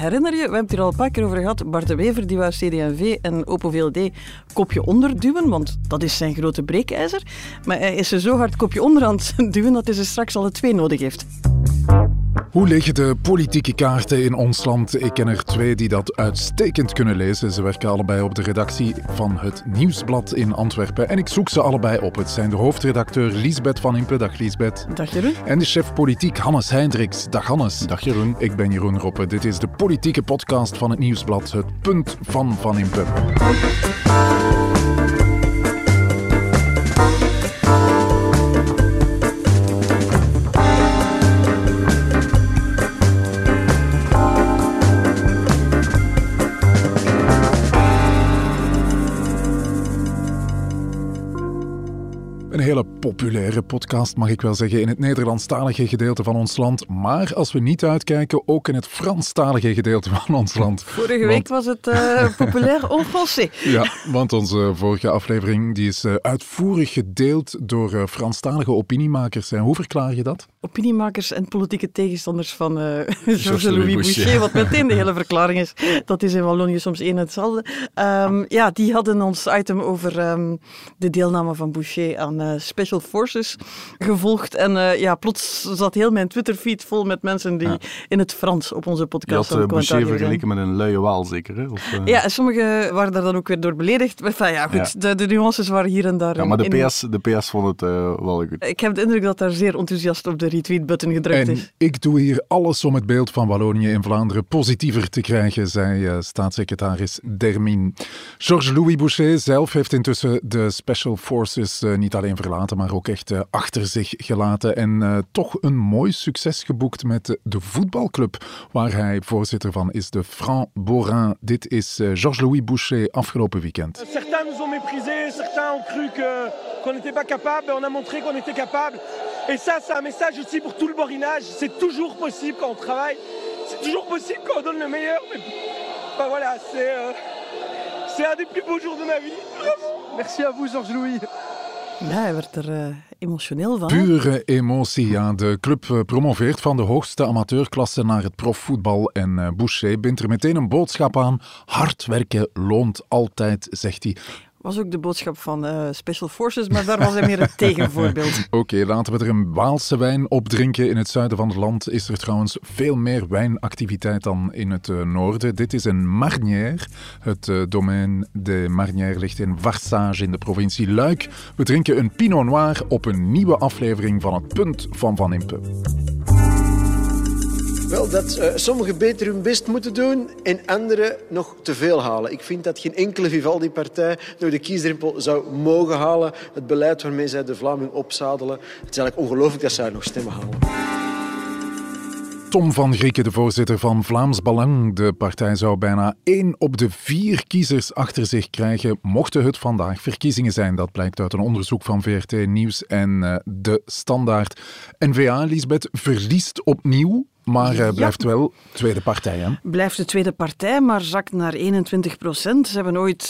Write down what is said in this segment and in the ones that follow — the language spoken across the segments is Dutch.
herinner je, we hebben het hier al een paar keer over gehad, Bart de Wever die wou CD&V en Open VLD kopje onderduwen, want dat is zijn grote breekijzer. Maar hij is er zo hard kopje onder aan het duwen dat hij ze straks alle twee nodig heeft. Hoe liggen de politieke kaarten in ons land? Ik ken er twee die dat uitstekend kunnen lezen. Ze werken allebei op de redactie van het Nieuwsblad in Antwerpen. En ik zoek ze allebei op. Het zijn de hoofdredacteur Liesbeth van Impe. Dag Liesbeth. Dag Jeroen. En de chef politiek Hannes Hendricks. Dag Hannes. Dag Jeroen. Ik ben Jeroen Roppe. Dit is de politieke podcast van het Nieuwsblad. Het punt van Van Impe. Hele populaire podcast, mag ik wel zeggen, in het Nederlandstalige gedeelte van ons land. Maar als we niet uitkijken, ook in het Franstalige gedeelte van ons land. Vorige week was het uh, populair en français. Ja, want onze vorige aflevering die is uh, uitvoerig gedeeld door uh, Franstalige opiniemakers. En hoe verklaar je dat? Opiniemakers en politieke tegenstanders van Georges-Louis Boucher. Wat meteen de hele verklaring is. Dat is in Wallonië soms één en hetzelfde. Um, ja, die hadden ons item over um, de deelname van Boucher aan uh, Special Forces gevolgd. En uh, ja, plots zat heel mijn Twitterfeed vol met mensen die ja. in het Frans op onze podcast Je had uh, Boucher vergeleken met een luie waal, zeker? Hè? Of, ja, sommigen waren daar dan ook weer door beledigd. Maar ja, goed, ja. De, de, nuances waren hier en daar. Ja, maar de in... PS, de PS vond het wel goed. Ik heb de indruk dat daar zeer enthousiast op de retweet-button gedrukt en is. Ik doe hier alles om het beeld van Wallonië in Vlaanderen positiever te krijgen, zei staatssecretaris Dermin. Georges-Louis Boucher zelf heeft intussen de Special Forces niet alleen verlaten, maar ook echt uh, achter zich gelaten. En uh, toch een mooi succes geboekt met de voetbalclub, waar hij voorzitter van is, de Franc Borin. Dit is uh, Georges-Louis Boucher afgelopen weekend. Certains nous ont méprisés, certains ont cru qu'on n'était pas capable, on a montré qu'on était capable. Et ça, c'est un message aussi pour tout le borinage. C'est toujours possible quand on travaille, c'est toujours possible quand on donne le meilleur. Mais ben voilà, c'est c'est un des plus beaux jours de ma vie. Merci à vous, Georges-Louis. Ja, hij werd er uh, emotioneel van. Pure emotie, ja. De club uh, promoveert van de hoogste amateurklasse naar het profvoetbal. En uh, Boucher bindt er meteen een boodschap aan. Hard werken loont altijd, zegt hij. Was ook de boodschap van uh, Special Forces, maar daar was hij meer een tegenvoorbeeld. Oké, laten we er een Waalse wijn opdrinken. In het zuiden van het land is er trouwens veel meer wijnactiviteit dan in het uh, noorden. Dit is een Marnière. Het uh, domein de Marnière ligt in Varsage in de provincie Luik. We drinken een Pinot Noir op een nieuwe aflevering van het Punt van Van Impe. Wel, dat uh, sommigen beter hun best moeten doen en anderen nog te veel halen. Ik vind dat geen enkele Vivaldi-partij door de kiesdrempel zou mogen halen. Het beleid waarmee zij de Vlaming opzadelen, het is eigenlijk ongelooflijk dat zij nog stemmen halen. Tom van Grieken, de voorzitter van Vlaams Belang. De partij zou bijna één op de vier kiezers achter zich krijgen, mochten het vandaag verkiezingen zijn. Dat blijkt uit een onderzoek van VRT Nieuws en uh, De Standaard. N-VA, Lisbeth, verliest opnieuw maar uh, blijft ja. wel tweede partij, hè? Blijft de tweede partij, maar zakt naar 21 procent. Ze hebben ooit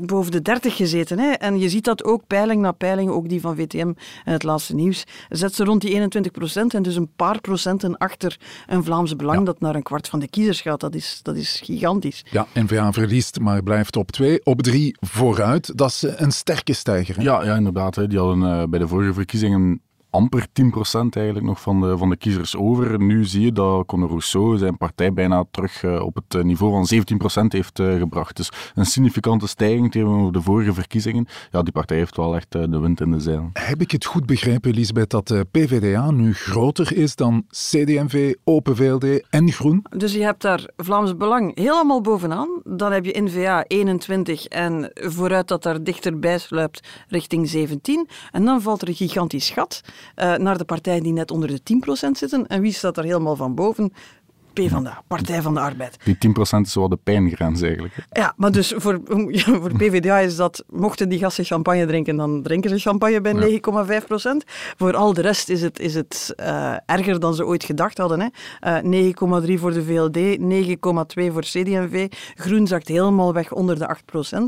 boven de 30 gezeten. Hè? En je ziet dat ook peiling na peiling, ook die van VTM en het laatste nieuws, zet ze rond die 21 procent en dus een paar procenten achter een Vlaams Belang ja. dat naar een kwart van de kiezers gaat. Dat is, dat is gigantisch. Ja, N-VA verliest, maar blijft op twee, op drie vooruit. Dat is een sterke stijger. Hè? Ja, ja, inderdaad. Hè. Die hadden uh, bij de vorige verkiezingen amper 10% eigenlijk nog van de, van de kiezers over. Nu zie je dat Conor Rousseau zijn partij bijna terug uh, op het niveau van 17% heeft uh, gebracht. Dus een significante stijging tegenover de vorige verkiezingen. Ja, die partij heeft wel echt de wind in de zeilen. Heb ik het goed begrepen, Elisabeth, dat de PvdA nu groter is dan CD&V, Open VLD en Groen? Dus je hebt daar Vlaams Belang helemaal bovenaan. Dan heb je N-VA 21 en vooruit dat daar dichterbij sluipt richting 17. En dan valt er een gigantisch gat. Uh, naar de partijen die net onder de 10% zitten. En wie staat er helemaal van boven? PvdA, Partij van de Arbeid. Die 10% is wel de pijngrens eigenlijk. Hè? Ja, maar dus voor, voor PvdA is dat, mochten die gasten champagne drinken, dan drinken ze champagne bij ja. 9,5%. Voor al de rest is het, is het uh, erger dan ze ooit gedacht hadden. Uh, 9,3 voor de VLD, 9,2 voor CD&V. Groen zakt helemaal weg onder de 8%.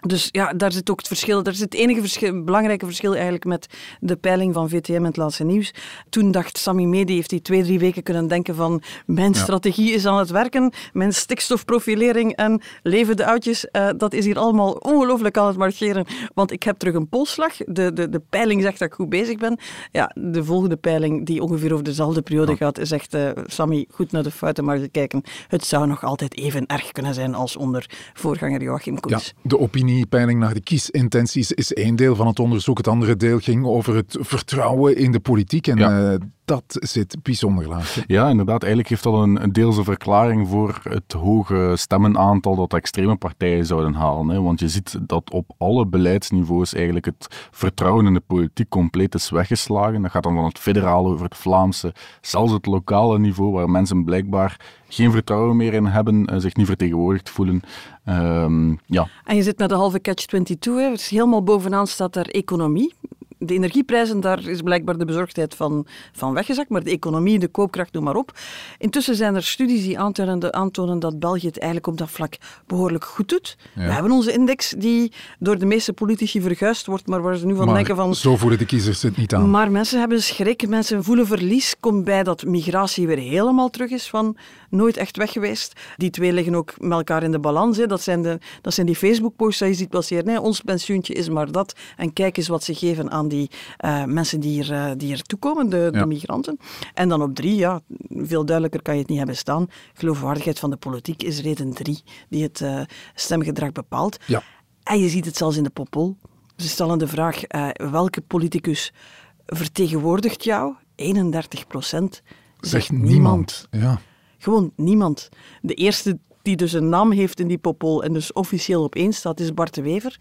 Dus ja, daar zit ook het verschil. Daar zit het enige verschil, belangrijke verschil eigenlijk met de peiling van VTM en het laatste nieuws. Toen dacht Sami Medi, heeft hij twee, drie weken kunnen denken van mijn strategie strategie is aan het werken. Mijn stikstofprofilering en leven de oudjes, uh, dat is hier allemaal ongelooflijk aan het marcheren. Want ik heb terug een polsslag. De, de, de peiling zegt dat ik goed bezig ben. Ja, de volgende peiling, die ongeveer over dezelfde periode gaat, zegt uh, Sammy, goed naar de fouten maar te kijken. Het zou nog altijd even erg kunnen zijn als onder voorganger Joachim Koens. Ja, de opiniepeiling naar de kiesintenties is één deel van het onderzoek. Het andere deel ging over het vertrouwen in de politiek. En ja. uh, dat zit bijzonder laag. Ja, inderdaad. Eigenlijk heeft dat een, een deelse verklaring voor het hoge stemmenaantal dat extreme partijen zouden halen. Hè. Want je ziet dat op alle beleidsniveaus eigenlijk het vertrouwen in de politiek compleet is weggeslagen. Dat gaat dan van het federale over het Vlaamse, zelfs het lokale niveau, waar mensen blijkbaar geen vertrouwen meer in hebben, eh, zich niet vertegenwoordigd voelen. Um, ja. En je zit met de halve catch-22. Dus helemaal bovenaan staat daar economie de energieprijzen, daar is blijkbaar de bezorgdheid van, van weggezakt, maar de economie, de koopkracht, noem maar op. Intussen zijn er studies die aantonen, aantonen dat België het eigenlijk op dat vlak behoorlijk goed doet. We hebben onze index die door de meeste politici verguisd wordt, maar waar ze nu van maar denken van... zo voelen de kiezers het niet aan. Maar mensen hebben schrik, mensen voelen verlies. Komt bij dat migratie weer helemaal terug is van nooit echt weg geweest. Die twee liggen ook met elkaar in de balans. Hè. Dat, zijn de, dat zijn die Facebook-posts die je ziet passeren. Hè. Ons pensioentje is maar dat. En kijk eens wat ze geven aan die uh, mensen die hier, uh, die hier toekomen, de, ja. de, migranten. En dan op drie, ja, veel duidelijker kan je het niet hebben staan. Geloofwaardigheid van de politiek is reden drie die het uh, stemgedrag bepaalt. Ja. En je ziet het zelfs in de popol. Ze stellen de vraag, welke politicus vertegenwoordigt jou? 31 procent. Zegt niemand. niemand. Ja. Gewoon niemand. De eerste die dus een naam heeft in die popol en dus officieel op één staat, is Bart de Wever.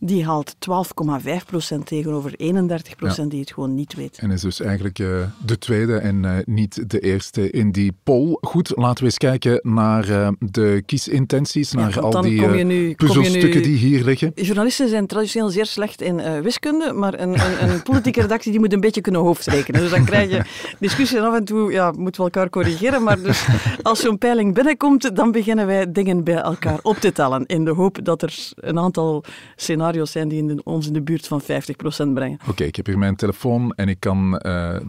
Die haalt 12,5% tegenover 31% ja. die het gewoon niet weet. En is dus eigenlijk uh, de tweede en uh, niet de eerste in die poll. Goed, laten we eens kijken naar uh, de kiesintenties, naar al die nu, puzzelstukken die hier liggen. Journalisten zijn traditioneel zeer slecht in wiskunde, maar een, een, een politieke redactie die moet een beetje kunnen hoofdrekenen. Dus dan krijg je discussies af en toe, ja, moeten we elkaar corrigeren. Maar dus als zo'n peiling binnenkomt, dan beginnen wij dingen bij elkaar op te tellen. In de hoop dat er een aantal scenario's zijn die in de, ons in de buurt van 50% brengen. Oké, okay, ik heb hier mijn telefoon en ik kan uh,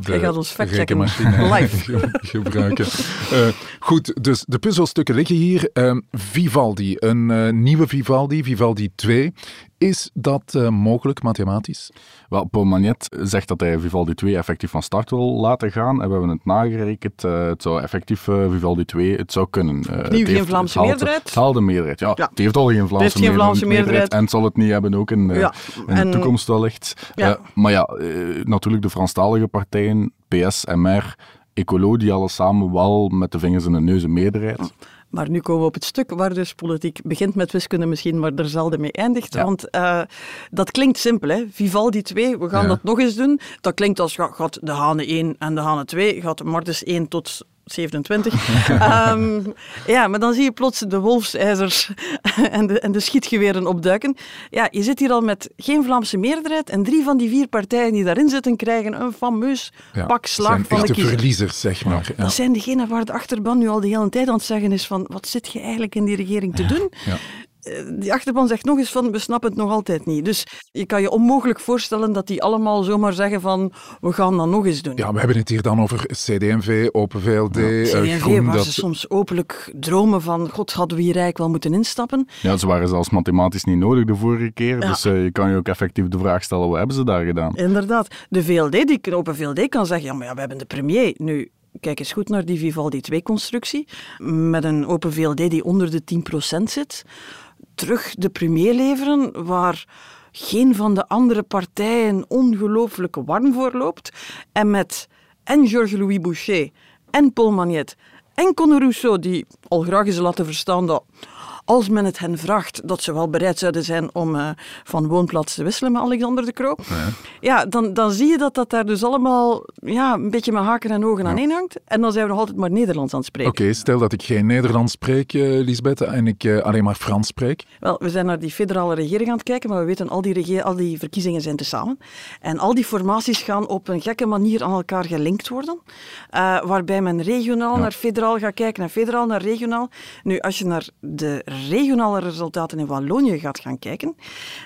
de rekenmachine live gebruiken. Uh, goed, dus de puzzelstukken liggen hier. Uh, Vivaldi, een nieuwe Vivaldi, Vivaldi 2. Is dat uh, mogelijk mathematisch? Wel, Paul Magnet zegt dat hij Vivaldi 2 effectief van start wil laten gaan. En we hebben het nagerekend. Uh, het zou effectief uh, Vivaldi 2 het zou kunnen. het heeft, geen Vlaamse het meerderheid? Het haalde meerderheid, ja, ja, Het heeft al geen Vlaamse, geen Vlaamse meerderheid, meerderheid. En het zal het niet hebben ook in, ja. in en, de toekomst wellicht. Ja. maar ja, natuurlijk de Franstalige partijen, PS, MR, Ecolo, die alle samen wel met de vingers in de neus een meerderheid. Maar nu komen we op het stuk waar dus politiek begint met wiskunde misschien, maar er zelden mee eindigt. Want uh, dat klinkt simpel, hè. Vivaldi 2, we gaan ja. dat nog eens doen. Dat klinkt als gaat de Hane 1 en de Hane 2, gaat Martens 1 tot 27. um, ja, maar dan zie je plots de wolfsijzers en de, en de schietgeweren opduiken. Ja, je zit hier al met geen Vlaamse meerderheid en drie van die vier partijen die daarin zitten krijgen een fameus ja, pak slag van de kiezer. verliezers, zeg maar. Ja. Dat zijn degenen waar de achterban nu al de hele tijd aan het zeggen is van wat zit je eigenlijk in die regering te doen? Ja. Eh, die achterban zegt nog eens van, we snappen het nog altijd niet. Dus je kan je onmogelijk voorstellen dat die allemaal zomaar zeggen van, we gaan dat nog eens doen. Ja, we hebben het hier dan over CD&V, Open VLD, ja, CD&V, Groen, waar dat... ze soms openlijk dromen van, god, hadden we hier eigenlijk wel moeten instappen. Ja, ze waren zelfs mathematisch niet nodig de vorige keer, ja. dus uh, je kan je ook effectief de vraag stellen, wat hebben ze daar gedaan? Inderdaad. De VLD, die Open VLD kan zeggen, ja, maar ja, we hebben de premier. Nu, kijk eens goed naar die Vivaldi 2-constructie, met een Open VLD die onder de 10% zit terug de premier leveren waar geen van de andere partijen ongelooflijk warm voor loopt. En met en Georges-Louis Boucher en Paul Magnet en Conor Rousseau, die al graag eens laten verstaan dat als men het hen vraagt, dat ze wel bereid zouden zijn om uh, van woonplaats te wisselen met Alexander de Croo. Ja, ja dan, dan zie je dat dat daar dus allemaal ja, een beetje met haken en ogen ja. aan één hangt. En dan zijn we nog altijd maar Nederlands aan het spreken. Oké, okay, stel dat ik geen Nederlands spreek, uh, Lisbeth, en ik uh, alleen maar Frans spreek. Wel, we zijn naar die federale regering aan het kijken, maar we weten al die, al die verkiezingen zijn tezamen. En al die formaties gaan op een gekke manier aan elkaar gelinkt worden. waarbij men regionaal ja. naar federaal gaat kijken en federaal naar regionaal. Nu, als je naar de regionale resultaten in Wallonië gaat gaan kijken,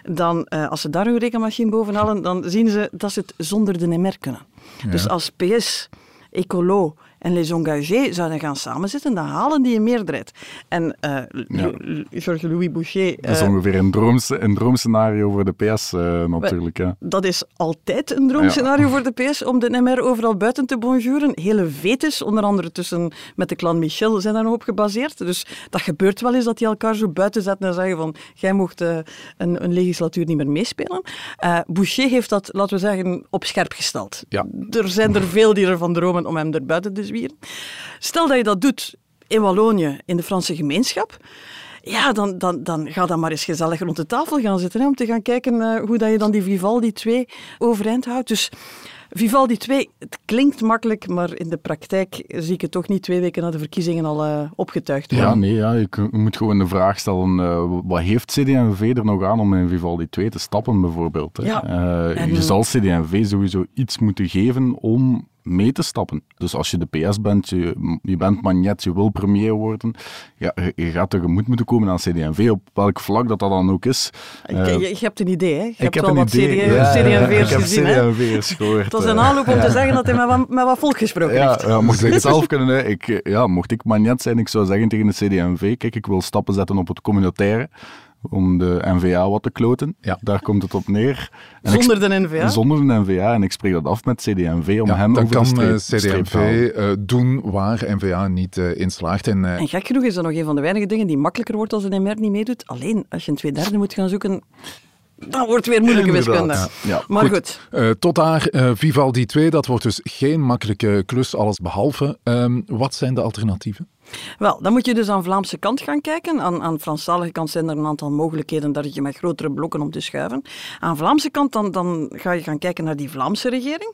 dan, uh, als ze daar hun rekenmachine boven halen, dan zien ze dat ze het zonder de NMR kunnen. Ja. Dus als PS, Ecolo en Les Engagés zouden gaan samenzitten, dan halen die een meerderheid. En uh, Ja. Georges-Louis Boucher... Dat is eh, ongeveer een, een droomscenario voor de PS eh, natuurlijk. Ja. dat is altijd een droomscenario voor de PS om de MR overal buiten te bonjouren. Hele vetes, onder andere tussen met de clan Michel, zijn daar nog op gebaseerd. Dus dat gebeurt wel eens dat die elkaar zo buiten zetten en zeggen van jij mocht eh, een, een legislatuur niet meer meespelen. Eh, Boucher heeft dat, laten we zeggen, op scherp gesteld. Ja. Er zijn er veel die ervan dromen om hem er buiten te Stel dat je dat doet in Wallonië, in de Franse gemeenschap. Ja, dan, dan, dan ga dan maar eens gezellig rond de tafel gaan zitten hè, om te gaan kijken eh, hoe dat je dan die Vivaldi 2 overeind houdt. Dus Vivaldi 2, het klinkt makkelijk, maar in de praktijk zie ik het toch niet twee weken na de verkiezingen al eh, opgetuigd worden. Ja, nee, ja, je moet gewoon de vraag stellen, eh, wat heeft CD&V er nog aan om in Vivaldi 2 te stappen, bijvoorbeeld? Hè? Ja. En- je zal CD&V sowieso iets moeten geven om mee te stappen. Dus als je de PS bent, je, je bent magnet, je wil premier worden, ja, je, je gaat tegemoet moeten komen aan CD&V, op welk vlak dat dat dan ook is. Je, Eh, je, je hebt een idee, hè? Je ik hebt heb wel een wat idee. CD- Ja, ja, ja, CD&V'ers ik gezien, hè? CD&V'ers gehoord. Het was eh. een aanloop om te zeggen dat hij met wat, met wat volk gesproken Ja, heeft. ja, mocht ik het zelf kunnen, hè, ik, eh, ja, mocht ik magnet zijn, ik zou zeggen tegen de CD&V, kijk, ik wil stappen zetten op het communautaire, om de NVA wat te kloten. Ja. Daar komt het op neer. En Zonder de NVA. Zonder een NVA. En ik spreek dat af met CD&V om Ja, hem dan over kan de streep, eh. CD&V eh, doen waar NVA niet eh, in slaagt. En, En gek genoeg is dat nog een van de weinige dingen die makkelijker wordt als een MR niet meedoet. Alleen, als je een twee derde moet gaan zoeken, dan wordt het weer moeilijke wiskunde. ja. Maar goed. Eh, tot daar Vivaldi 2, dat wordt dus geen makkelijke klus, alles behalve. Ehm, wat zijn de alternatieven? Wel, dan moet je dus aan Vlaamse kant gaan kijken. Aan, aan Franstalige kant zijn er een aantal mogelijkheden, daar zit je met grotere blokken om te schuiven. Aan Vlaamse kant dan, dan ga je gaan kijken naar die Vlaamse regering.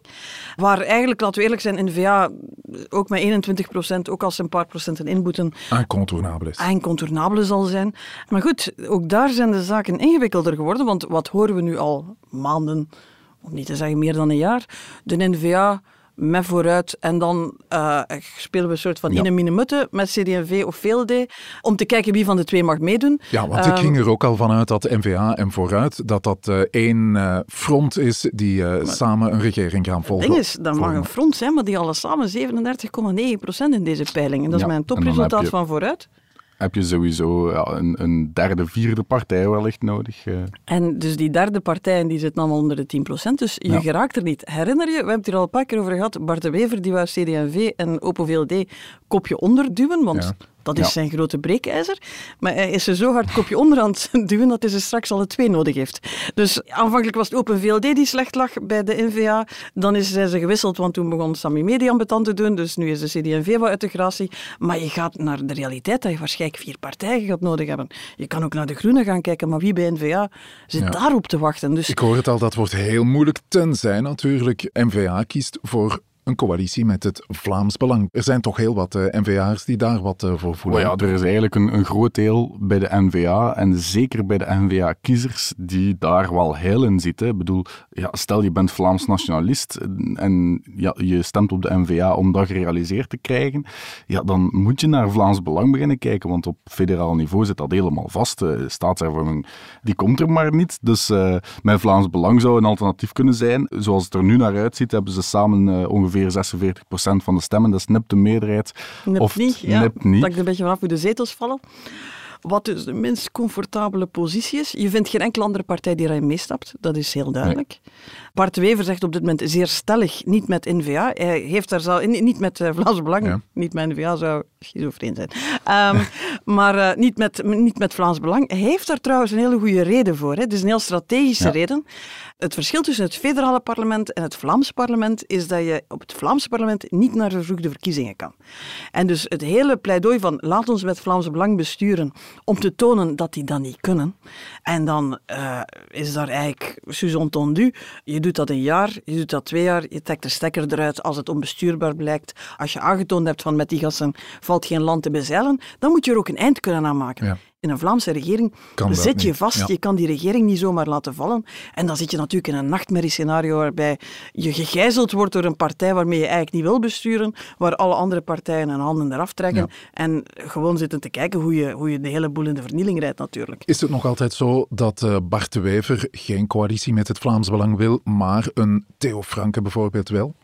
Waar eigenlijk, laten we eerlijk zijn, N-VA ook met 21 procent, ook als een paar procenten inboeten, Incontournabel is. incontournabele zal zijn. Maar goed, ook daar zijn de zaken ingewikkelder geworden, want wat horen we nu al maanden, om niet te zeggen meer dan een jaar, de N-VA met vooruit en dan eh, spelen we een soort van Ja. in een mutte met CD&V of VLD om te kijken wie van de twee mag meedoen. Ja, want ik Ehm, ging er ook al vanuit dat NVA en Vooruit, dat dat eh, één eh, front is die samen een regering gaan Het volgen. ding is, dat mag een front zijn, maar die alle samen 37,9% in deze peiling. En dat is mijn topresultaat je- van vooruit. Heb je sowieso ja, een, een derde, vierde partij wellicht nodig. eh. En dus die derde partij, die zit dan onder de 10%, dus je Ja. geraakt er niet. Herinner je, we hebben het hier al een paar keer over gehad, Bart de Wever, die wou CD&V en Open VLD kopje onderduwen, want Ja. Dat is Ja. zijn grote breekijzer. Maar hij is er zo hard kopje onder aan het duwen dat hij ze straks alle twee nodig heeft. Dus aanvankelijk was het Open VLD die slecht lag bij de NVA. Dan is, ze gewisseld, want toen begon Sami Media ambetant te doen, dus nu is de CD&V wat uit de gratie. Maar je gaat naar de realiteit dat je waarschijnlijk vier partijen gaat nodig hebben. Je kan ook naar de Groenen gaan kijken, maar wie bij NVA zit Ja. daarop te wachten? Dus Ik hoor het al, dat wordt heel moeilijk, tenzij natuurlijk NVA kiest voor een coalitie met het Vlaams Belang. Er zijn toch heel wat eh, NVA'ers die daar wat eh, voor voelen. ja, er is eigenlijk een, een groot deel bij de NVA en zeker bij de NVA-kiezers die daar wel heel in zitten. Ik bedoel, ja, stel je bent Vlaams nationalist en- ja, je stemt op de NVA om dat gerealiseerd te krijgen, ja, dan moet je naar Vlaams Belang beginnen kijken, want op federaal niveau zit dat helemaal vast. De staatshervorming, die komt er maar niet. Dus eh met Vlaams Belang zou een alternatief kunnen zijn. Zoals het er nu naar uitziet, hebben ze samen eh, ongeveer 46% van de stemmen. Dat is de meerderheid. Of niet, ja. niet. Dat ik er een beetje vanaf hoe de zetels vallen. Wat dus de minst comfortabele positie is. Je vindt geen enkele andere partij die erin meestapt. Dat is heel duidelijk. Bart Wever zegt op dit moment zeer stellig niet met N-VA. Hij heeft daar zelf, niet met eh, Vlaams Belang. Ja. Niet met N-VA zou schizofreen zijn. Ehm, maar eh, niet, met, niet met Vlaams Belang. Hij heeft daar trouwens een hele goede reden voor. Hè. Het is een heel strategische Ja. reden. Het verschil tussen het federale parlement en het Vlaamse parlement is dat je op het Vlaamse parlement niet naar vervroegde verkiezingen kan. En dus het hele pleidooi van laat ons met Vlaams Belang besturen om te tonen dat die dat niet kunnen. En dan eh, is daar eigenlijk sous entendu, je doet dat een jaar, je doet dat twee jaar, je trekt de stekker eruit als het onbestuurbaar blijkt. Als je aangetoond hebt van met die gassen valt geen land te bezeilen, dan moet je er ook een eind kunnen aan maken. Ja. In een Vlaamse regering Kan zit je niet, vast, ja. je kan die regering niet zomaar laten vallen. En dan zit je natuurlijk in een nachtmerriescenario waarbij je gegijzeld wordt door een partij waarmee je eigenlijk niet wil besturen, waar alle andere partijen hun handen eraf trekken Ja. en gewoon zitten te kijken hoe je, hoe je de hele boel in de vernieling rijdt natuurlijk. Is het nog altijd zo dat eh, Bart de Wever geen coalitie met het Vlaams Belang wil, maar een Theo Franke bijvoorbeeld wel?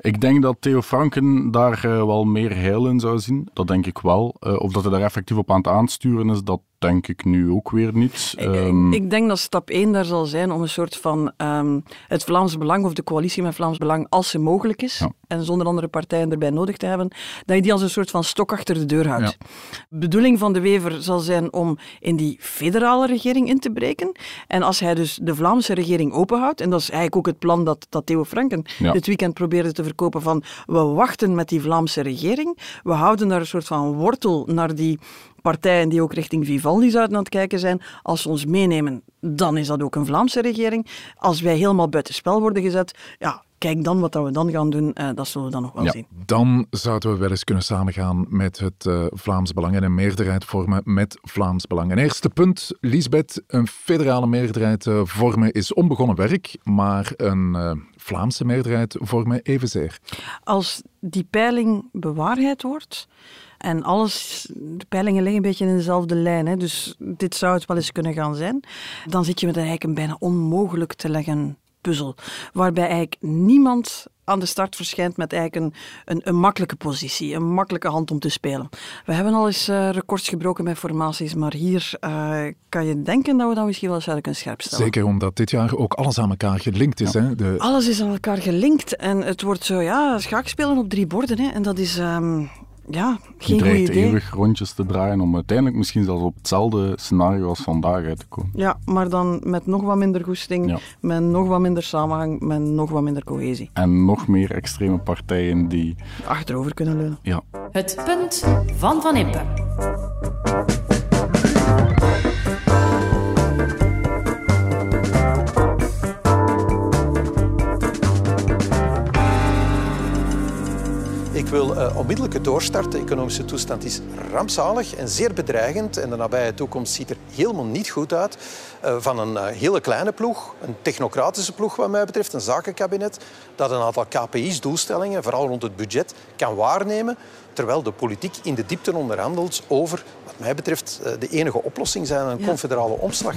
Ik denk dat Theo Franken daar uh, wel meer heil in zou zien. Dat denk ik wel. Uh, of dat hij daar effectief op aan het aansturen is, dat denk ik nu ook weer niet. Um... Ik denk dat stap 1 daar zal zijn om een soort van um, het Vlaams Belang of de coalitie met Vlaams Belang, als ze mogelijk is, ja. en zonder andere partijen erbij nodig te hebben, dat je die als een soort van stok achter de deur houdt. Ja. De bedoeling van de Wever zal zijn om in die federale regering in te breken. En als hij dus de Vlaamse regering openhoudt, en dat is eigenlijk ook het plan dat, dat Theo Franken ja. dit weekend probeerde te verkopen van we wachten met die Vlaamse regering, we houden daar een soort van wortel naar die partijen die ook richting Vivaldi zouden aan het kijken zijn, als ze ons meenemen, dan is dat ook een Vlaamse regering. Als wij helemaal buitenspel worden gezet, ja, kijk dan wat we dan gaan doen, uh, dat zullen we dan nog wel ja, zien. Dan zouden we wel eens kunnen samengaan met het uh, Vlaams Belang en een meerderheid vormen met Vlaams Belang. Eerste punt, Lisbeth, een federale meerderheid uh, vormen is onbegonnen werk, maar een Vlaamse meerderheid vormen evenzeer. Als die peiling bewaarheid wordt, en alles, de peilingen liggen een beetje in dezelfde lijn, hè, dus dit zou het wel eens kunnen gaan zijn. Dan zit je met eigenlijk een bijna onmogelijk te leggen puzzel. Waarbij eigenlijk niemand aan de start verschijnt met eigenlijk een, een, een, makkelijke positie, een makkelijke hand om te spelen. We hebben al eens uh, records gebroken met formaties, maar hier uh, kan je denken dat we dan misschien wel eens zouden kunnen scherpstellen. Zeker omdat dit jaar ook alles aan elkaar gelinkt is. Ja. Hè? De... Alles is aan elkaar gelinkt en het wordt zo, ja, schaakspelen op drie borden. Hè? En dat is... Um, ja, geen goed idee. eeuwig rondjes te draaien om uiteindelijk misschien zelfs op hetzelfde scenario als vandaag uit te komen. Ja, maar dan met nog wat minder goesting, ja. met nog wat minder samenhang, met nog wat minder cohesie. En nog meer extreme partijen die... Achterover kunnen leunen. Ja. Het punt van Van Impe. Ik wil uh, onmiddellijk doorstarten. De economische toestand is rampzalig en zeer bedreigend. En de nabije toekomst ziet er helemaal niet goed uit. Uh, van een uh, hele kleine ploeg, een technocratische ploeg wat mij betreft, een zakenkabinet, dat een aantal KPI's, doelstellingen, vooral rond het budget, kan waarnemen. Terwijl de politiek in de diepte onderhandelt over, wat mij betreft, de enige oplossing zijn, een ja. confederale omslag.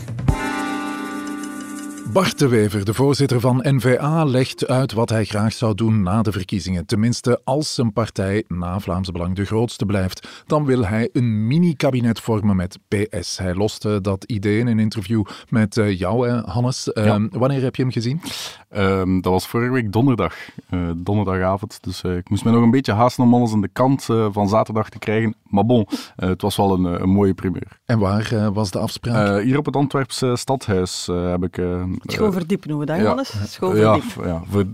Bart de Wever, de voorzitter van NVA, legt uit wat hij graag zou doen na de verkiezingen. Tenminste, als zijn partij na Vlaams Belang de grootste blijft, dan wil hij een mini-kabinet vormen met PS. Hij loste dat idee in een interview met uh, jou, Hannes. Ja. Uh, wanneer heb je hem gezien? Uh, dat was vorige week donderdag, uh, donderdagavond. Dus ik moest me nog een beetje haasten om alles aan de kant van zaterdag te krijgen. Maar bon, het was wel een, een mooie primeur. En waar was de afspraak? hier op het Antwerpse stadhuis heb ik Schoolverdiep noemen we dat, Johannes? Ja, ja, voor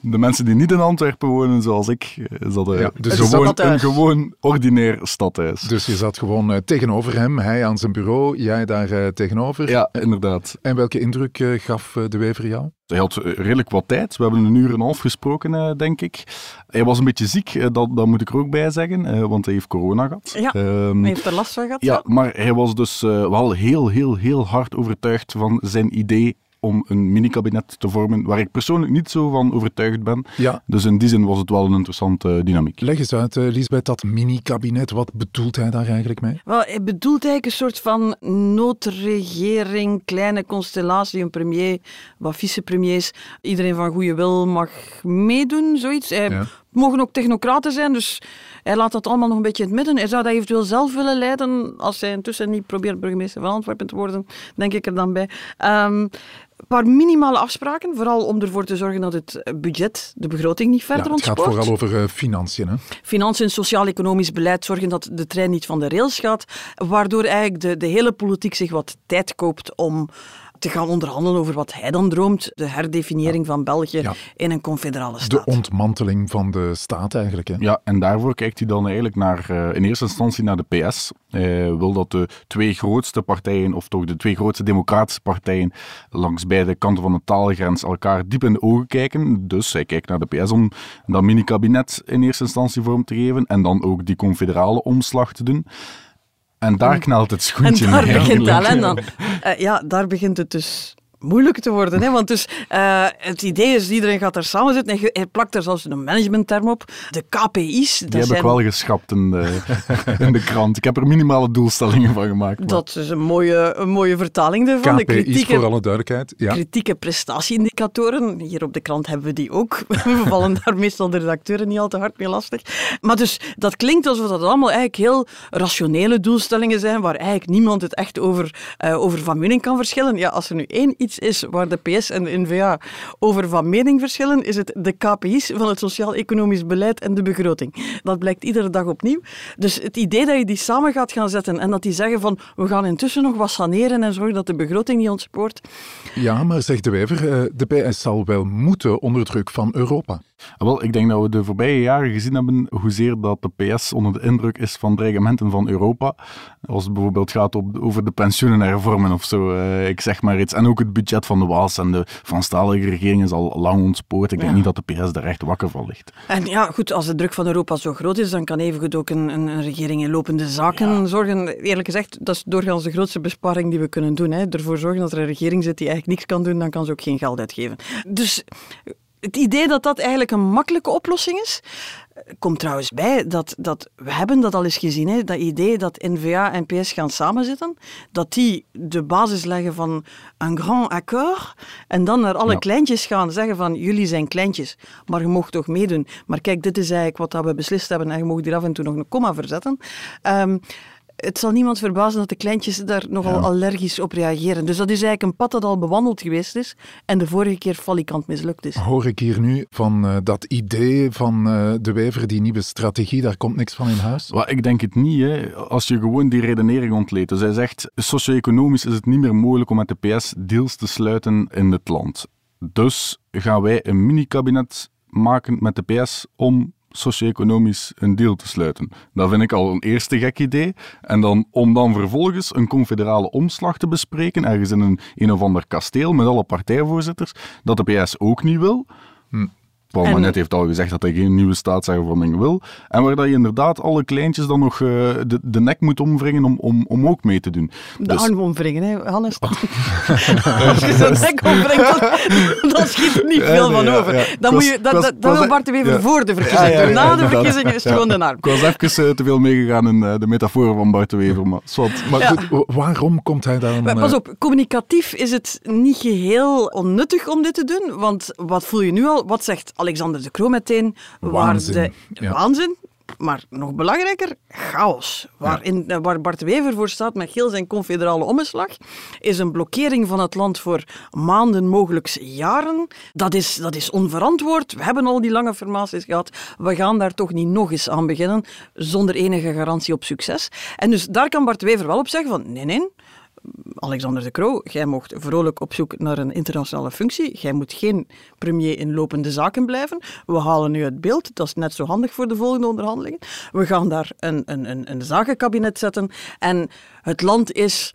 de mensen die niet in Antwerpen wonen, zoals ik, is dat, ja, dus gewoon, een gewoon ordinair stadhuis. Dus je zat gewoon uh, tegenover hem, hij aan zijn bureau, jij daar uh, tegenover. Ja, inderdaad. En welke indruk uh, gaf de Wever jou? Hij had redelijk wat tijd. We hebben een uur en een half gesproken, denk ik. Hij was een beetje ziek, dat, dat moet ik er ook bij zeggen, want hij heeft corona gehad. Ja, um, hij heeft er last van gehad. Ja, maar hij was dus wel heel, heel, heel hard overtuigd van zijn idee om een mini-kabinet te vormen, waar ik persoonlijk niet zo van overtuigd ben. Ja. Dus in die zin was het wel een interessante dynamiek. Leg eens uit, uh, Lisbeth, dat mini-kabinet. Wat bedoelt hij daar eigenlijk mee? Wel, hij bedoelt eigenlijk een soort van noodregering, kleine constellatie, een premier, wat vicepremiers. Iedereen van goede wil mag meedoen, zoiets. Hij ja. mogen ook technocraten zijn, dus hij laat dat allemaal nog een beetje in het midden. Hij zou dat eventueel zelf willen leiden, als hij intussen niet probeert burgemeester van Antwerpen te worden, denk ik er dan bij. Um, een paar minimale afspraken, vooral om ervoor te zorgen dat het budget, de begroting niet verder ontspoort. Het gaat vooral over uh, financiën. Hè? Financiën, sociaal-economisch beleid, zorgen dat de trein niet van de rails gaat, waardoor eigenlijk de, de hele politiek zich wat tijd koopt om te gaan onderhandelen over wat hij dan droomt. De herdefiniëring van België ja. in een confederale staat. De ontmanteling van de staat eigenlijk. Hè? Ja, en daarvoor kijkt hij dan eigenlijk naar, uh, in eerste instantie naar de PS. Hij wil dat de twee grootste partijen, of toch de twee grootste democratische partijen, langs beide kanten van de taalgrens elkaar diep in de ogen kijken. Dus hij kijkt naar de PS om dat mini-kabinet in eerste instantie vorm te geven en dan ook die confederale omslag te doen. En daar knalt het schoentje En daar begint het. En dan, uh, ja, daar begint het dus moeilijk te worden. Hè? Want dus, uh, het idee is, iedereen gaat er samen zitten en hij plakt er zelfs een managementterm op. De KPI's. Die heb ik wel geschrapt in de, in de krant. Ik heb er minimale doelstellingen van gemaakt. Maar... Dat is een mooie, een mooie vertaling ervan. KPI's, de kritieke, voor alle duidelijkheid. Ja. Kritieke prestatieindicatoren. Hier op de krant hebben we die ook. We vallen daar meestal de redacteuren niet al te hard mee lastig. Maar dus, dat klinkt alsof dat allemaal eigenlijk heel rationele doelstellingen zijn, waar eigenlijk niemand het echt over, uh, over van mening kan verschillen. Ja, als er nu één iets is waar de PS en de NVA over van mening verschillen, is het de KPI's van het sociaal-economisch beleid en de begroting. Dat blijkt iedere dag opnieuw. Dus het idee dat je die samen gaat gaan zetten en dat die zeggen van we gaan intussen nog wat saneren en zorgen dat de begroting niet ontspoort. Ja, maar zegt de Wijver, eh, de PS zal wel moeten onder druk van Europa. Ah, wel, ik denk dat we de voorbije jaren gezien hebben hoezeer dat de PS onder de indruk is van dreigementen van Europa. Als het bijvoorbeeld gaat op, over de pensioenen hervormen of zo, uh, ik zeg maar iets. En ook het budget van de Waals en de Franstalige regering is al lang ontspoord. Ik denk niet dat de PS daar echt wakker van ligt. En ja, goed, als de druk van Europa zo groot is, dan kan evengoed ook een, een regering in lopende zaken zorgen. Eerlijk gezegd, dat is doorgaans de grootste besparing die we kunnen doen. Hè. Ervoor zorgen dat er een regering zit die eigenlijk niks kan doen, dan kan ze ook geen geld uitgeven. Dus het idee dat dat eigenlijk een makkelijke oplossing is, komt trouwens bij dat, dat we hebben dat al eens gezien, hè, dat idee dat NVA en PS gaan samenzitten, dat die de basis leggen van een grand accord en dan naar alle kleintjes gaan zeggen van jullie zijn kleintjes, maar je mocht toch meedoen. Maar kijk, dit is eigenlijk wat we beslist hebben en je mocht hier af en toe nog een komma verzetten. Um, het zal niemand verbazen dat de kleintjes daar nogal allergisch op reageren. Dus dat is eigenlijk een pad dat al bewandeld geweest is en de vorige keer falikant mislukt is. Hoor ik hier nu van uh, dat idee van uh, de wijver, die nieuwe strategie, daar komt niks van in huis? Well, ik denk het niet. Hè. Als je gewoon die redenering ontleedt. Dus hij zegt, socio-economisch is het niet meer mogelijk om met de PS deals te sluiten in het land. Dus gaan wij een mini-kabinet maken met de PS om socio-economisch een deal te sluiten. Dat vind ik al een eerste gek idee. En dan om dan vervolgens een confederale omslag te bespreken, ergens in een, een of ander kasteel met alle partijvoorzitters, dat de PS ook niet wil. Hm. Paul en... Manet heeft al gezegd dat hij geen nieuwe staatshervorming wil. En waar dat je inderdaad alle kleintjes dan nog uh, de, de nek moet omwringen om, om, om ook mee te doen. De dus... arm omwringen, hè, Hannes. Oh. Als je zo'n nek omwringt, dan, dan schiet er niet veel van over. Dan, moet je, dat, dat, dat wil Bart even ja. voor de verkiezingen. Ja, Na de verkiezingen is het gewoon de arm. Ik was even uh, te veel meegegaan in uh, de metafoor van Bart de Wever. Maar, maar goed, waarom komt hij dan... Maar, pas op, communicatief is het niet geheel onnuttig om dit te doen. Want wat voel je nu al? Wat zegt Alexander de Croo meteen, waanzin. waar de ja. waanzin, maar nog belangrijker, chaos. Waarin, ja. Waar Bart Wever voor staat met heel zijn confederale omslag, is een blokkering van het land voor maanden, mogelijk jaren. Dat is, dat is onverantwoord. We hebben al die lange formaties gehad. We gaan daar toch niet nog eens aan beginnen, zonder enige garantie op succes. En dus daar kan Bart Wever wel op zeggen van, nee, nee, Alexander de Croo, jij mocht vrolijk op zoek naar een internationale functie. Jij moet geen premier in lopende zaken blijven. We halen nu het beeld. Dat is net zo handig voor de volgende onderhandelingen. We gaan daar een, een, een, een zakenkabinet zetten. En het land is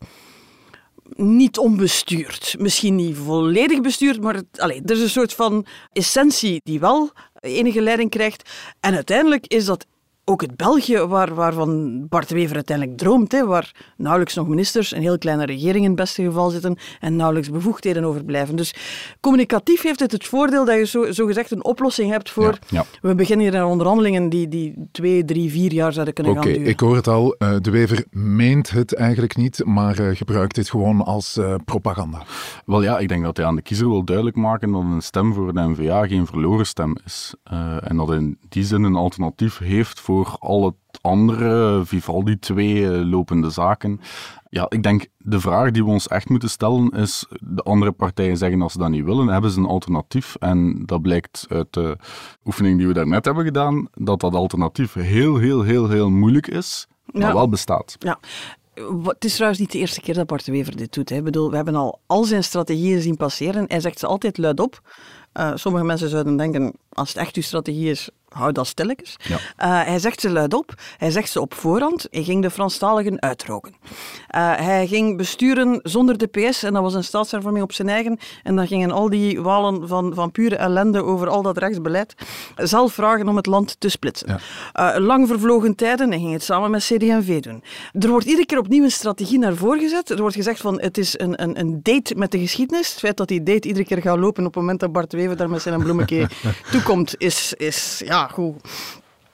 niet onbestuurd. Misschien niet volledig bestuurd, maar allez, er is een soort van essentie die wel enige leiding krijgt. En uiteindelijk is dat ook het België waar, waarvan Bart Wever uiteindelijk droomt, hè, waar nauwelijks nog ministers, een heel kleine regering in het beste geval zitten en nauwelijks bevoegdheden overblijven. Dus communicatief heeft het het voordeel dat je zo, zo gezegd een oplossing hebt voor... Ja, We beginnen hier aan onderhandelingen die, die twee, drie, vier jaar zouden kunnen gaan duren. Oké, ik hoor het al. Uh, de Wever meent het eigenlijk niet, maar uh, gebruikt dit gewoon als uh, propaganda. Wel ja, ik denk dat hij aan de kiezer wil duidelijk maken dat een stem voor de NVA geen verloren stem is. en dat in die zin een alternatief heeft voor voor al het andere, Vivaldi 2, eh, lopende zaken. Ja, ik denk de vraag die we ons echt moeten stellen is: de andere partijen zeggen als ze dat niet willen, hebben ze een alternatief? En dat blijkt uit de oefening die we daarnet hebben gedaan, dat dat alternatief heel, heel, heel, heel moeilijk is, maar wel bestaat. Ja. Het is trouwens niet de eerste keer dat Bart Wever dit doet. Hè. Ik bedoel, we hebben al al zijn strategieën zien passeren. Hij zegt ze altijd luidop. Uh, sommige mensen zouden denken, als het echt uw strategie is, hou dat stilletjes. Ja. Uh, hij zegt ze luidop, hij zegt ze op voorhand. Hij ging de Franstaligen uitroken. Uh, hij ging besturen zonder de PS en dat was een staatshervorming op zijn eigen. En dan gingen al die walen van, van pure ellende over al dat rechtsbeleid zelf vragen om het land te splitsen. Ja. Uh, lang vervlogen tijden, hij ging het samen met CD&V doen. Er wordt iedere keer opnieuw een strategie naar voren gezet. Er wordt gezegd van het is een, een, een date met de geschiedenis. Het feit dat die date iedere keer gaat lopen op het moment dat Bart Wever daar met zijn bloemetje toekomt, is, is ja, goed.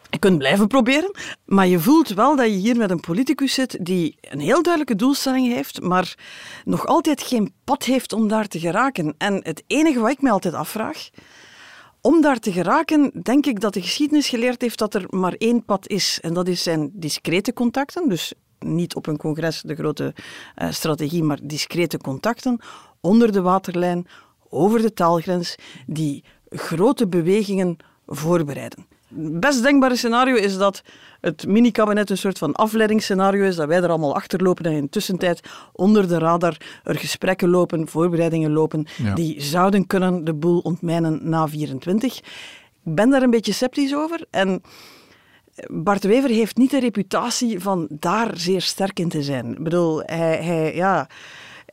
Je kunt blijven proberen, maar je voelt wel dat je hier met een politicus zit die een heel duidelijke doelstelling heeft, maar nog altijd geen pad heeft om daar te geraken. En het enige wat ik me altijd afvraag, om daar te geraken, denk ik dat de geschiedenis geleerd heeft dat er maar één pad is. En dat is zijn discrete contacten, dus niet op een congres de grote uh, strategie, maar discrete contacten onder de waterlijn, over de taalgrens, die grote bewegingen voorbereiden. Het best denkbare scenario is dat het mini-kabinet een soort van afleidingsscenario is, dat wij er allemaal achterlopen en in de tussentijd onder de radar er gesprekken lopen, voorbereidingen lopen, ja. die zouden kunnen de boel ontmijnen na 24. Ik ben daar een beetje sceptisch over en Bart Wever heeft niet de reputatie van daar zeer sterk in te zijn. Ik bedoel, hij, hij ja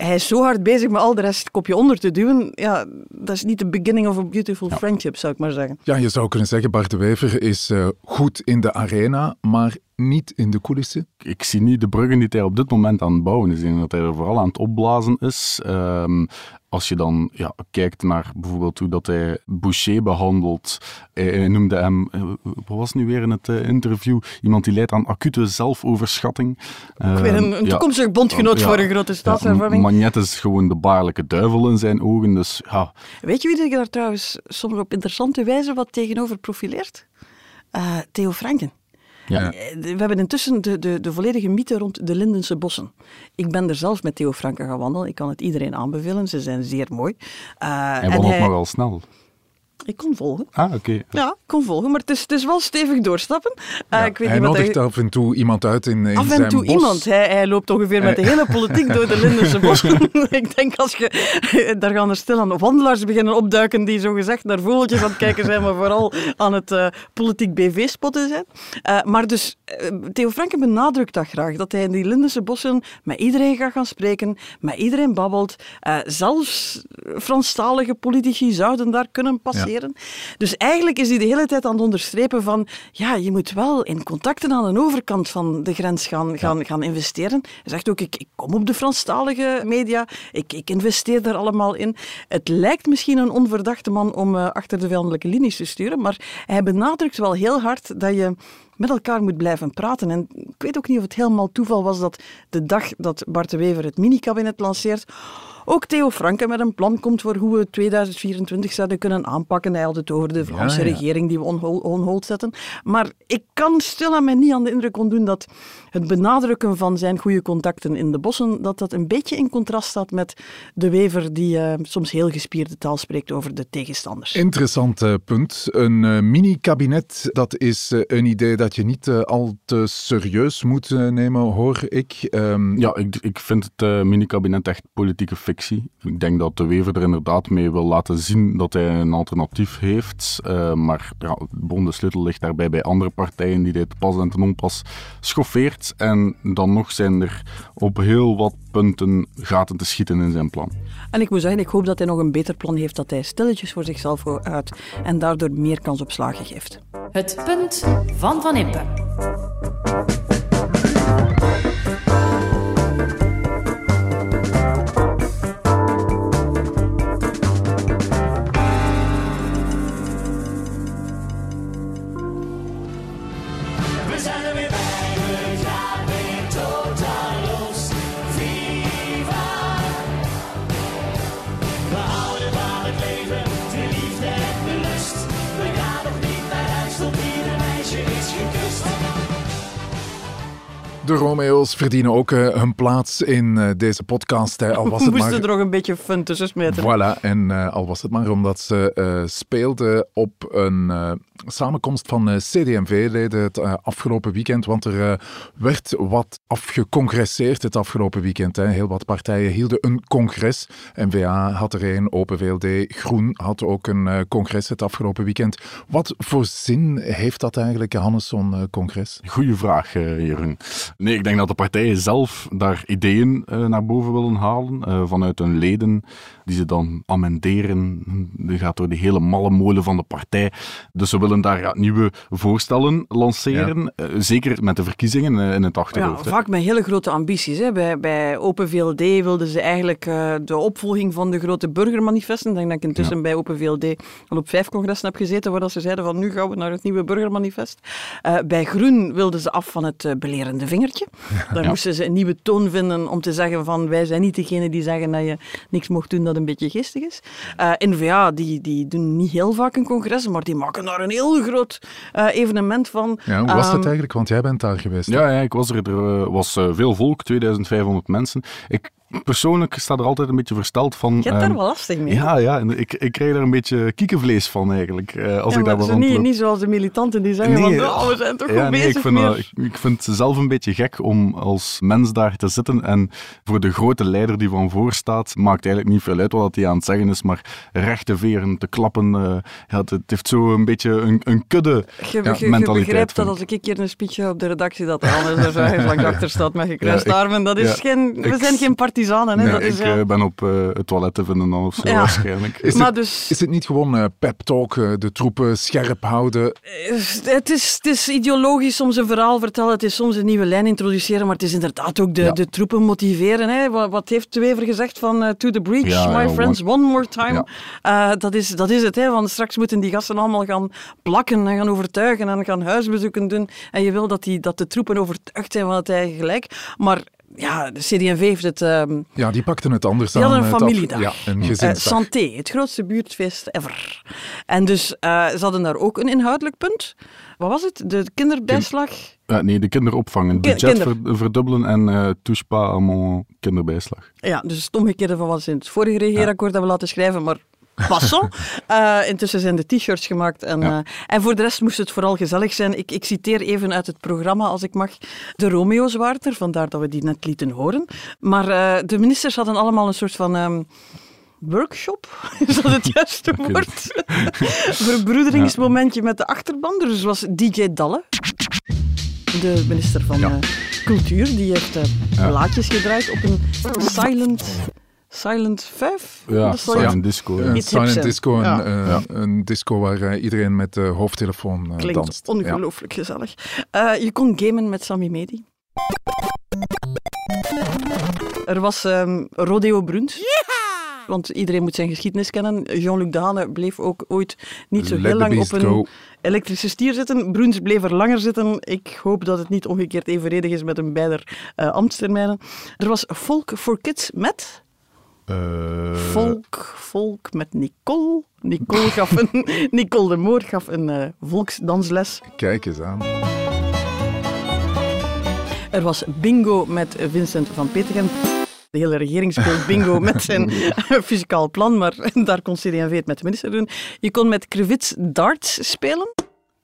hij is zo hard bezig met al de rest kopje onder te duwen. Ja, dat is niet de beginning of a beautiful friendship, zou ik maar zeggen. Ja, je zou kunnen zeggen, Bart de Wever is uh, goed in de arena, maar niet in de coulissen? Ik zie niet de bruggen die hij op dit moment aan het bouwen is. Ik denk dat hij er vooral aan het opblazen is. Um, als je dan ja, kijkt naar bijvoorbeeld hoe dat hij Boucher behandelt. Hij, noemde hem, eh, wat was nu weer in het uh, interview, iemand die leidt aan acute zelfoverschatting. Ook weer een, een uh, toekomstig ja, bondgenoot ja, voor een grote staatshervorming. Ja, Magnet is gewoon de baarlijke duivel in zijn ogen. Dus, ja. Weet je wie zich daar trouwens soms op interessante wijze wat tegenover profileert? Uh, Theo Franken. Ja. We hebben intussen de, de, de volledige mythe rond de Lindense bossen. Ik ben er zelf met Theo Franken gaan wandelen. Ik kan het iedereen aanbevelen. Ze zijn zeer mooi. Uh, hij wandelt nogal snel. Ik kon volgen. Ah, oké. Ja, ik kon volgen, maar het is, het is wel stevig doorstappen. Uh, ik weet hij niet nodigt hij... af en toe iemand uit in, in Af en toe iemand. Hij, hij, loopt ongeveer met de hele politiek door de Lindense bossen. ik denk als je... Daar gaan er stil aan wandelaars beginnen opduiken die zogezegd naar vogeltjes aan het kijken zijn, maar vooral aan het uh, politiek BV-spotten zijn. Uh, maar dus, Theo Franken benadrukt dat graag, dat hij in die Lindense bossen met iedereen gaat gaan spreken, met iedereen babbelt. zelfs Franstalige politici zouden daar kunnen passeren. Ja. Dus eigenlijk is hij de hele tijd aan het onderstrepen van ja, je moet wel in contacten aan de overkant van de grens gaan, gaan, gaan investeren. Hij zegt ook, ik, ik kom op de Franstalige media, ik, ik investeer daar allemaal in. Het lijkt misschien een onverdachte man om uh, achter de vijandelijke linies te sturen, maar hij benadrukt wel heel hard dat je met elkaar moet blijven praten. En ik weet ook niet of het helemaal toeval was dat de dag dat Bart de Wever het mini-kabinet lanceert, ook Theo Franken met een plan komt voor hoe we 2024 zouden kunnen aanpakken. Hij had het over de ja, ja. regering die we on hold zetten. Maar ik kan stil aan mij niet aan de indruk ontdoen dat het benadrukken van zijn goede contacten in de bossen, dat dat een beetje in contrast staat met de wever die uh, soms heel gespierde taal spreekt over de tegenstanders. Interessant uh, punt. Een uh, mini-kabinet, dat is een idee dat je niet al te serieus moet nemen, hoor ik. Um... Ja, ik, ik vind het mini-kabinet echt politieke fictie. Ik denk dat de Wever er inderdaad mee wil laten zien dat hij een alternatief heeft. Uh, maar ja, de sleutel ligt daarbij bij andere partijen die dit pas en ten onpas schoffeert. En dan nog zijn er op heel wat punten gaten te schieten in zijn plan. En ik moet zeggen, ik hoop dat hij nog een beter plan heeft dat hij stilletjes voor zichzelf uit en daardoor meer kans op slagen geeft. Het punt van Van Impe. De Romeo's verdienen ook uh, hun plaats in uh, deze podcast. Hè. Al was het We moesten maar... er nog een beetje fun tussen smeten. Voilà, en uh, al was het maar omdat ze speelden op een samenkomst van CD&V-leden het afgelopen weekend. Want er werd wat afgecongresseerd het afgelopen weekend. Hè. Heel wat partijen hielden een congres. N-VA had er een, Open VLD, Groen had ook een congres het afgelopen weekend. Wat voor zin heeft dat eigenlijk, Hannes, zo'n congres? Goeie vraag, Jeroen. Nee, ik denk dat de partijen zelf daar ideeën uh, naar boven willen halen uh, vanuit hun leden, die ze dan amenderen. Die gaat door de hele malle molen van de partij. Dus ze willen daar ja, nieuwe voorstellen lanceren, ja. uh, zeker met de verkiezingen in het achterhoofd. Ja, vaak met hele grote ambities. Hè. Bij, bij Open VLD wilden ze eigenlijk de opvolging van de grote burgermanifesten. Ik denk dat ik intussen ja. bij Open VLD al op vijf congressen heb gezeten, waar ze zeiden van nu gaan we naar het nieuwe burgermanifest. bij Groen wilden ze af van het belerende vingertje. Daar ja. moesten ze een nieuwe toon vinden om te zeggen van wij zijn niet degene die zeggen dat je niks mocht doen dat een beetje geestig is. Uh, N-VA die, die doen niet heel vaak een congres, maar die maken daar een heel groot uh, evenement van. Ja, hoe was um, dat eigenlijk? Want jij bent daar geweest. Ja, ja ik was er. Er was uh, veel volk, 2500 mensen. Ik persoonlijk sta er altijd een beetje versteld van. Je hebt um, daar wel lastig mee. Ja, ja en ik, ik krijg er een beetje kiekenvlees van eigenlijk. Uh, als ja, ik daar wel niet, niet zoals de militanten die zeggen nee, van, oh, we zijn toch ja, goed nee, bezig ik vind, uh, ik, ik, vind het zelf een beetje gek om als mens daar te zitten en voor de grote leider die van voor staat, maakt eigenlijk niet veel uit wat hij aan het zeggen is, maar rechte veren te klappen, uh, ja, het, het, heeft zo een beetje een, een kudde je, ja, je, mentaliteit. Je begrijpt dat als ik een keer een speech op de redactie, dat er anders er zo langs achter staat met gekruiste armen. Dat is geen, we zijn geen partisanen. Hè, nee, dat is, ik uh, ben op uh, het toilet te vinden of zo, ja. waarschijnlijk. Is, maar het, dus, is het niet gewoon uh, pep talk, uh, de troepen scherp houden? Het is, het is ideologisch soms een verhaal vertellen, het is soms een nieuwe lijn introduceren, maar het is inderdaad ook de, ja. de troepen motiveren. Hè. Wat, wat heeft Twever gezegd van to the breach, my friends, one, one more time. dat, is, dat is het, hè, want straks moeten die gasten allemaal gaan plakken en gaan overtuigen en gaan huisbezoeken doen. En je wil dat, die, dat de troepen overtuigd zijn van het eigen gelijk. Maar ja, de CD&V heeft het... Um, ja, die pakten het anders die aan. hadden een familiedag. Ja, een. Uh, Santé, het grootste buurtfeest ever. En dus uh, ze hadden daar ook een inhoudelijk punt. Wat was het? De kinderbijslag? Uh, nee, de kinderopvang. Het budget kinder. verdubbelen en uh, touche pas à mon kinderbijslag. Ja, dus het omgekeerde van wat ze in het vorige regeerakkoord ja. hebben laten schrijven, maar Passant. Uh, intussen zijn de t-shirts gemaakt. En, ja. uh, en voor de rest moest het vooral gezellig zijn. Ik, ik citeer even uit het programma, als ik mag. De Romeo's waren er, vandaar dat we die net lieten horen. Maar uh, de ministers hadden allemaal een soort van... Um, workshop, is dat het juiste woord? Verbroederingsmomentje ja. met de achterban. Dus was DJ Dalle, de minister van ja. Cultuur, die heeft ja. plaatjes gedraaid op een silent Silent 5? Ja, Silent Disco. Ja. Silent Disco, een, ja. uh, ja. een disco waar uh, iedereen met de hoofdtelefoon uh, Klinkt danst. ongelooflijk gezellig. je kon gamen met Sammy Medi. Er was um, Rodeo. Yeah! Want iedereen moet zijn geschiedenis kennen. Jean-Luc Dehane bleef ook ooit niet zo Let heel lang op go. een elektrische stier zitten. Bruns bleef er langer zitten. Ik hoop dat het niet omgekeerd evenredig is met hun beider ambtstermijnen. Er was Folk for Kids met... Uh, volk, volk met Nicole. Nicole, gaf een, Nicole de Moor gaf een uh, volksdansles. Kijk eens aan. Er was bingo met Vincent van Petegem. De hele regering speelt bingo met zijn fiscaal plan, maar daar kon CD&V het met de minister doen. Je kon met Krevits darts spelen.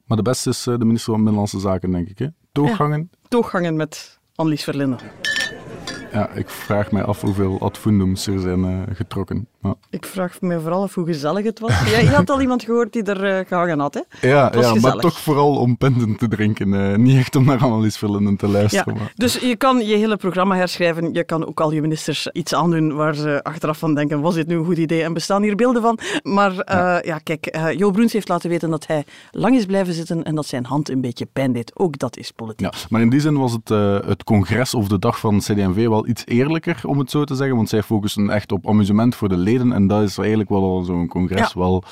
Maar de beste is de minister van Binnenlandse Zaken, denk ik. Hè? Tooggangen. Ja, tooggangen met Annelies Verlinden. Ja, ik vraag mij af hoeveel adfundums er zijn uh, getrokken. Ja. Ik vraag me vooral af hoe gezellig het was. Jij, je had al iemand gehoord die er uh, gehangen had, hè? Ja, ja maar toch vooral om penten te drinken. Uh, niet echt om naar Annelies Verlinden te luisteren. Ja, maar. Dus je kan je hele programma herschrijven. Je kan ook al je ministers iets aandoen waar ze achteraf van denken, was dit nu een goed idee? En bestaan hier beelden van? Maar ja. ja, kijk, Jo Bruins heeft laten weten dat hij lang is blijven zitten en dat zijn hand een beetje pijn deed. Ook dat is politiek. Ja, maar in die zin was het, het congres of de dag van CD&V wel iets eerlijker, om het zo te zeggen. Want zij focussen echt op amusement voor de leden. En dat is eigenlijk wel al zo'n congres Ja. wel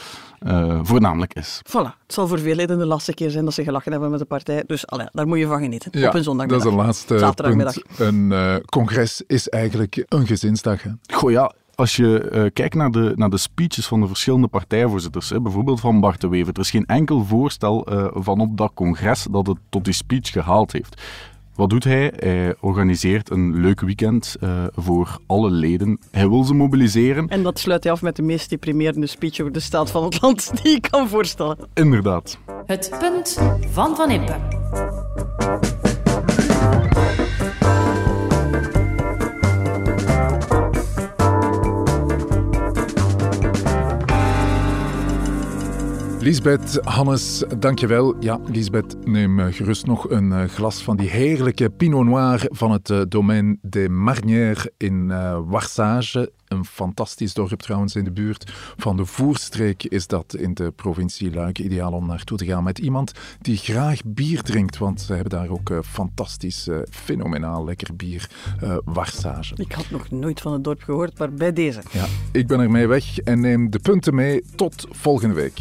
uh, voornamelijk is. Voilà. Het zal voor veel leden de laatste keer zijn dat ze gelachen hebben met de partij. Dus allee, daar moet je van genieten. Ja, op een zondagmiddag. Dat is een laatste Zaterdagmiddag. punt. Een uh, congres is eigenlijk een gezinsdag. Hè? Goh ja, als je uh, kijkt naar de, naar de speeches van de verschillende partijvoorzitters, hè, bijvoorbeeld van Bart de Wever, er is geen enkel voorstel uh, van op dat congres dat het tot die speech gehaald heeft. Wat doet hij? Hij organiseert een leuk weekend uh, voor alle leden. Hij wil ze mobiliseren. En dat sluit hij af met de meest deprimerende speech over de staat van het land die ik kan voorstellen. Inderdaad. Het punt van Van Impe. Lisbeth, Hannes, dankjewel. Ja, Lisbeth, neem eh, gerust nog een eh, glas van die heerlijke Pinot Noir van het uh, domein des Marnières in Warsage. Een fantastisch dorp trouwens in de buurt van de Voerstreek is dat in de provincie Luik. Ideaal om naartoe te gaan met iemand die graag bier drinkt, want ze hebben daar ook fantastisch, fenomenaal lekker bier, Warsage. Ik had nog nooit van het dorp gehoord, maar bij deze. Ja, ik ben ermee weg en neem de punten mee. Tot volgende week.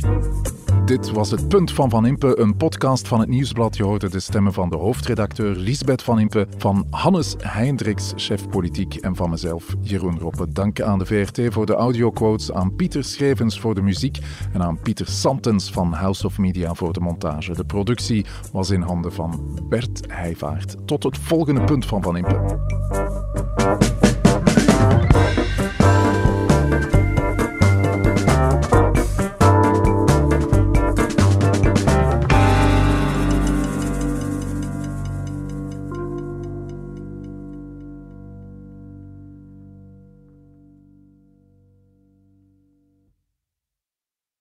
Dit was het Punt van Van Impe, een podcast van het Nieuwsblad. Je hoorde de stemmen van de hoofdredacteur Lisbeth Van Impe, van Hannes Heindriks, chef politiek, en van mezelf, Jeroen Roppe. Dank aan de VRT voor de audioquotes, aan Pieter Schrevens voor de muziek en aan Pieter Santens van House of Media voor de montage. De productie was in handen van Bert Heijvaart. Tot het volgende Punt van Van Impe.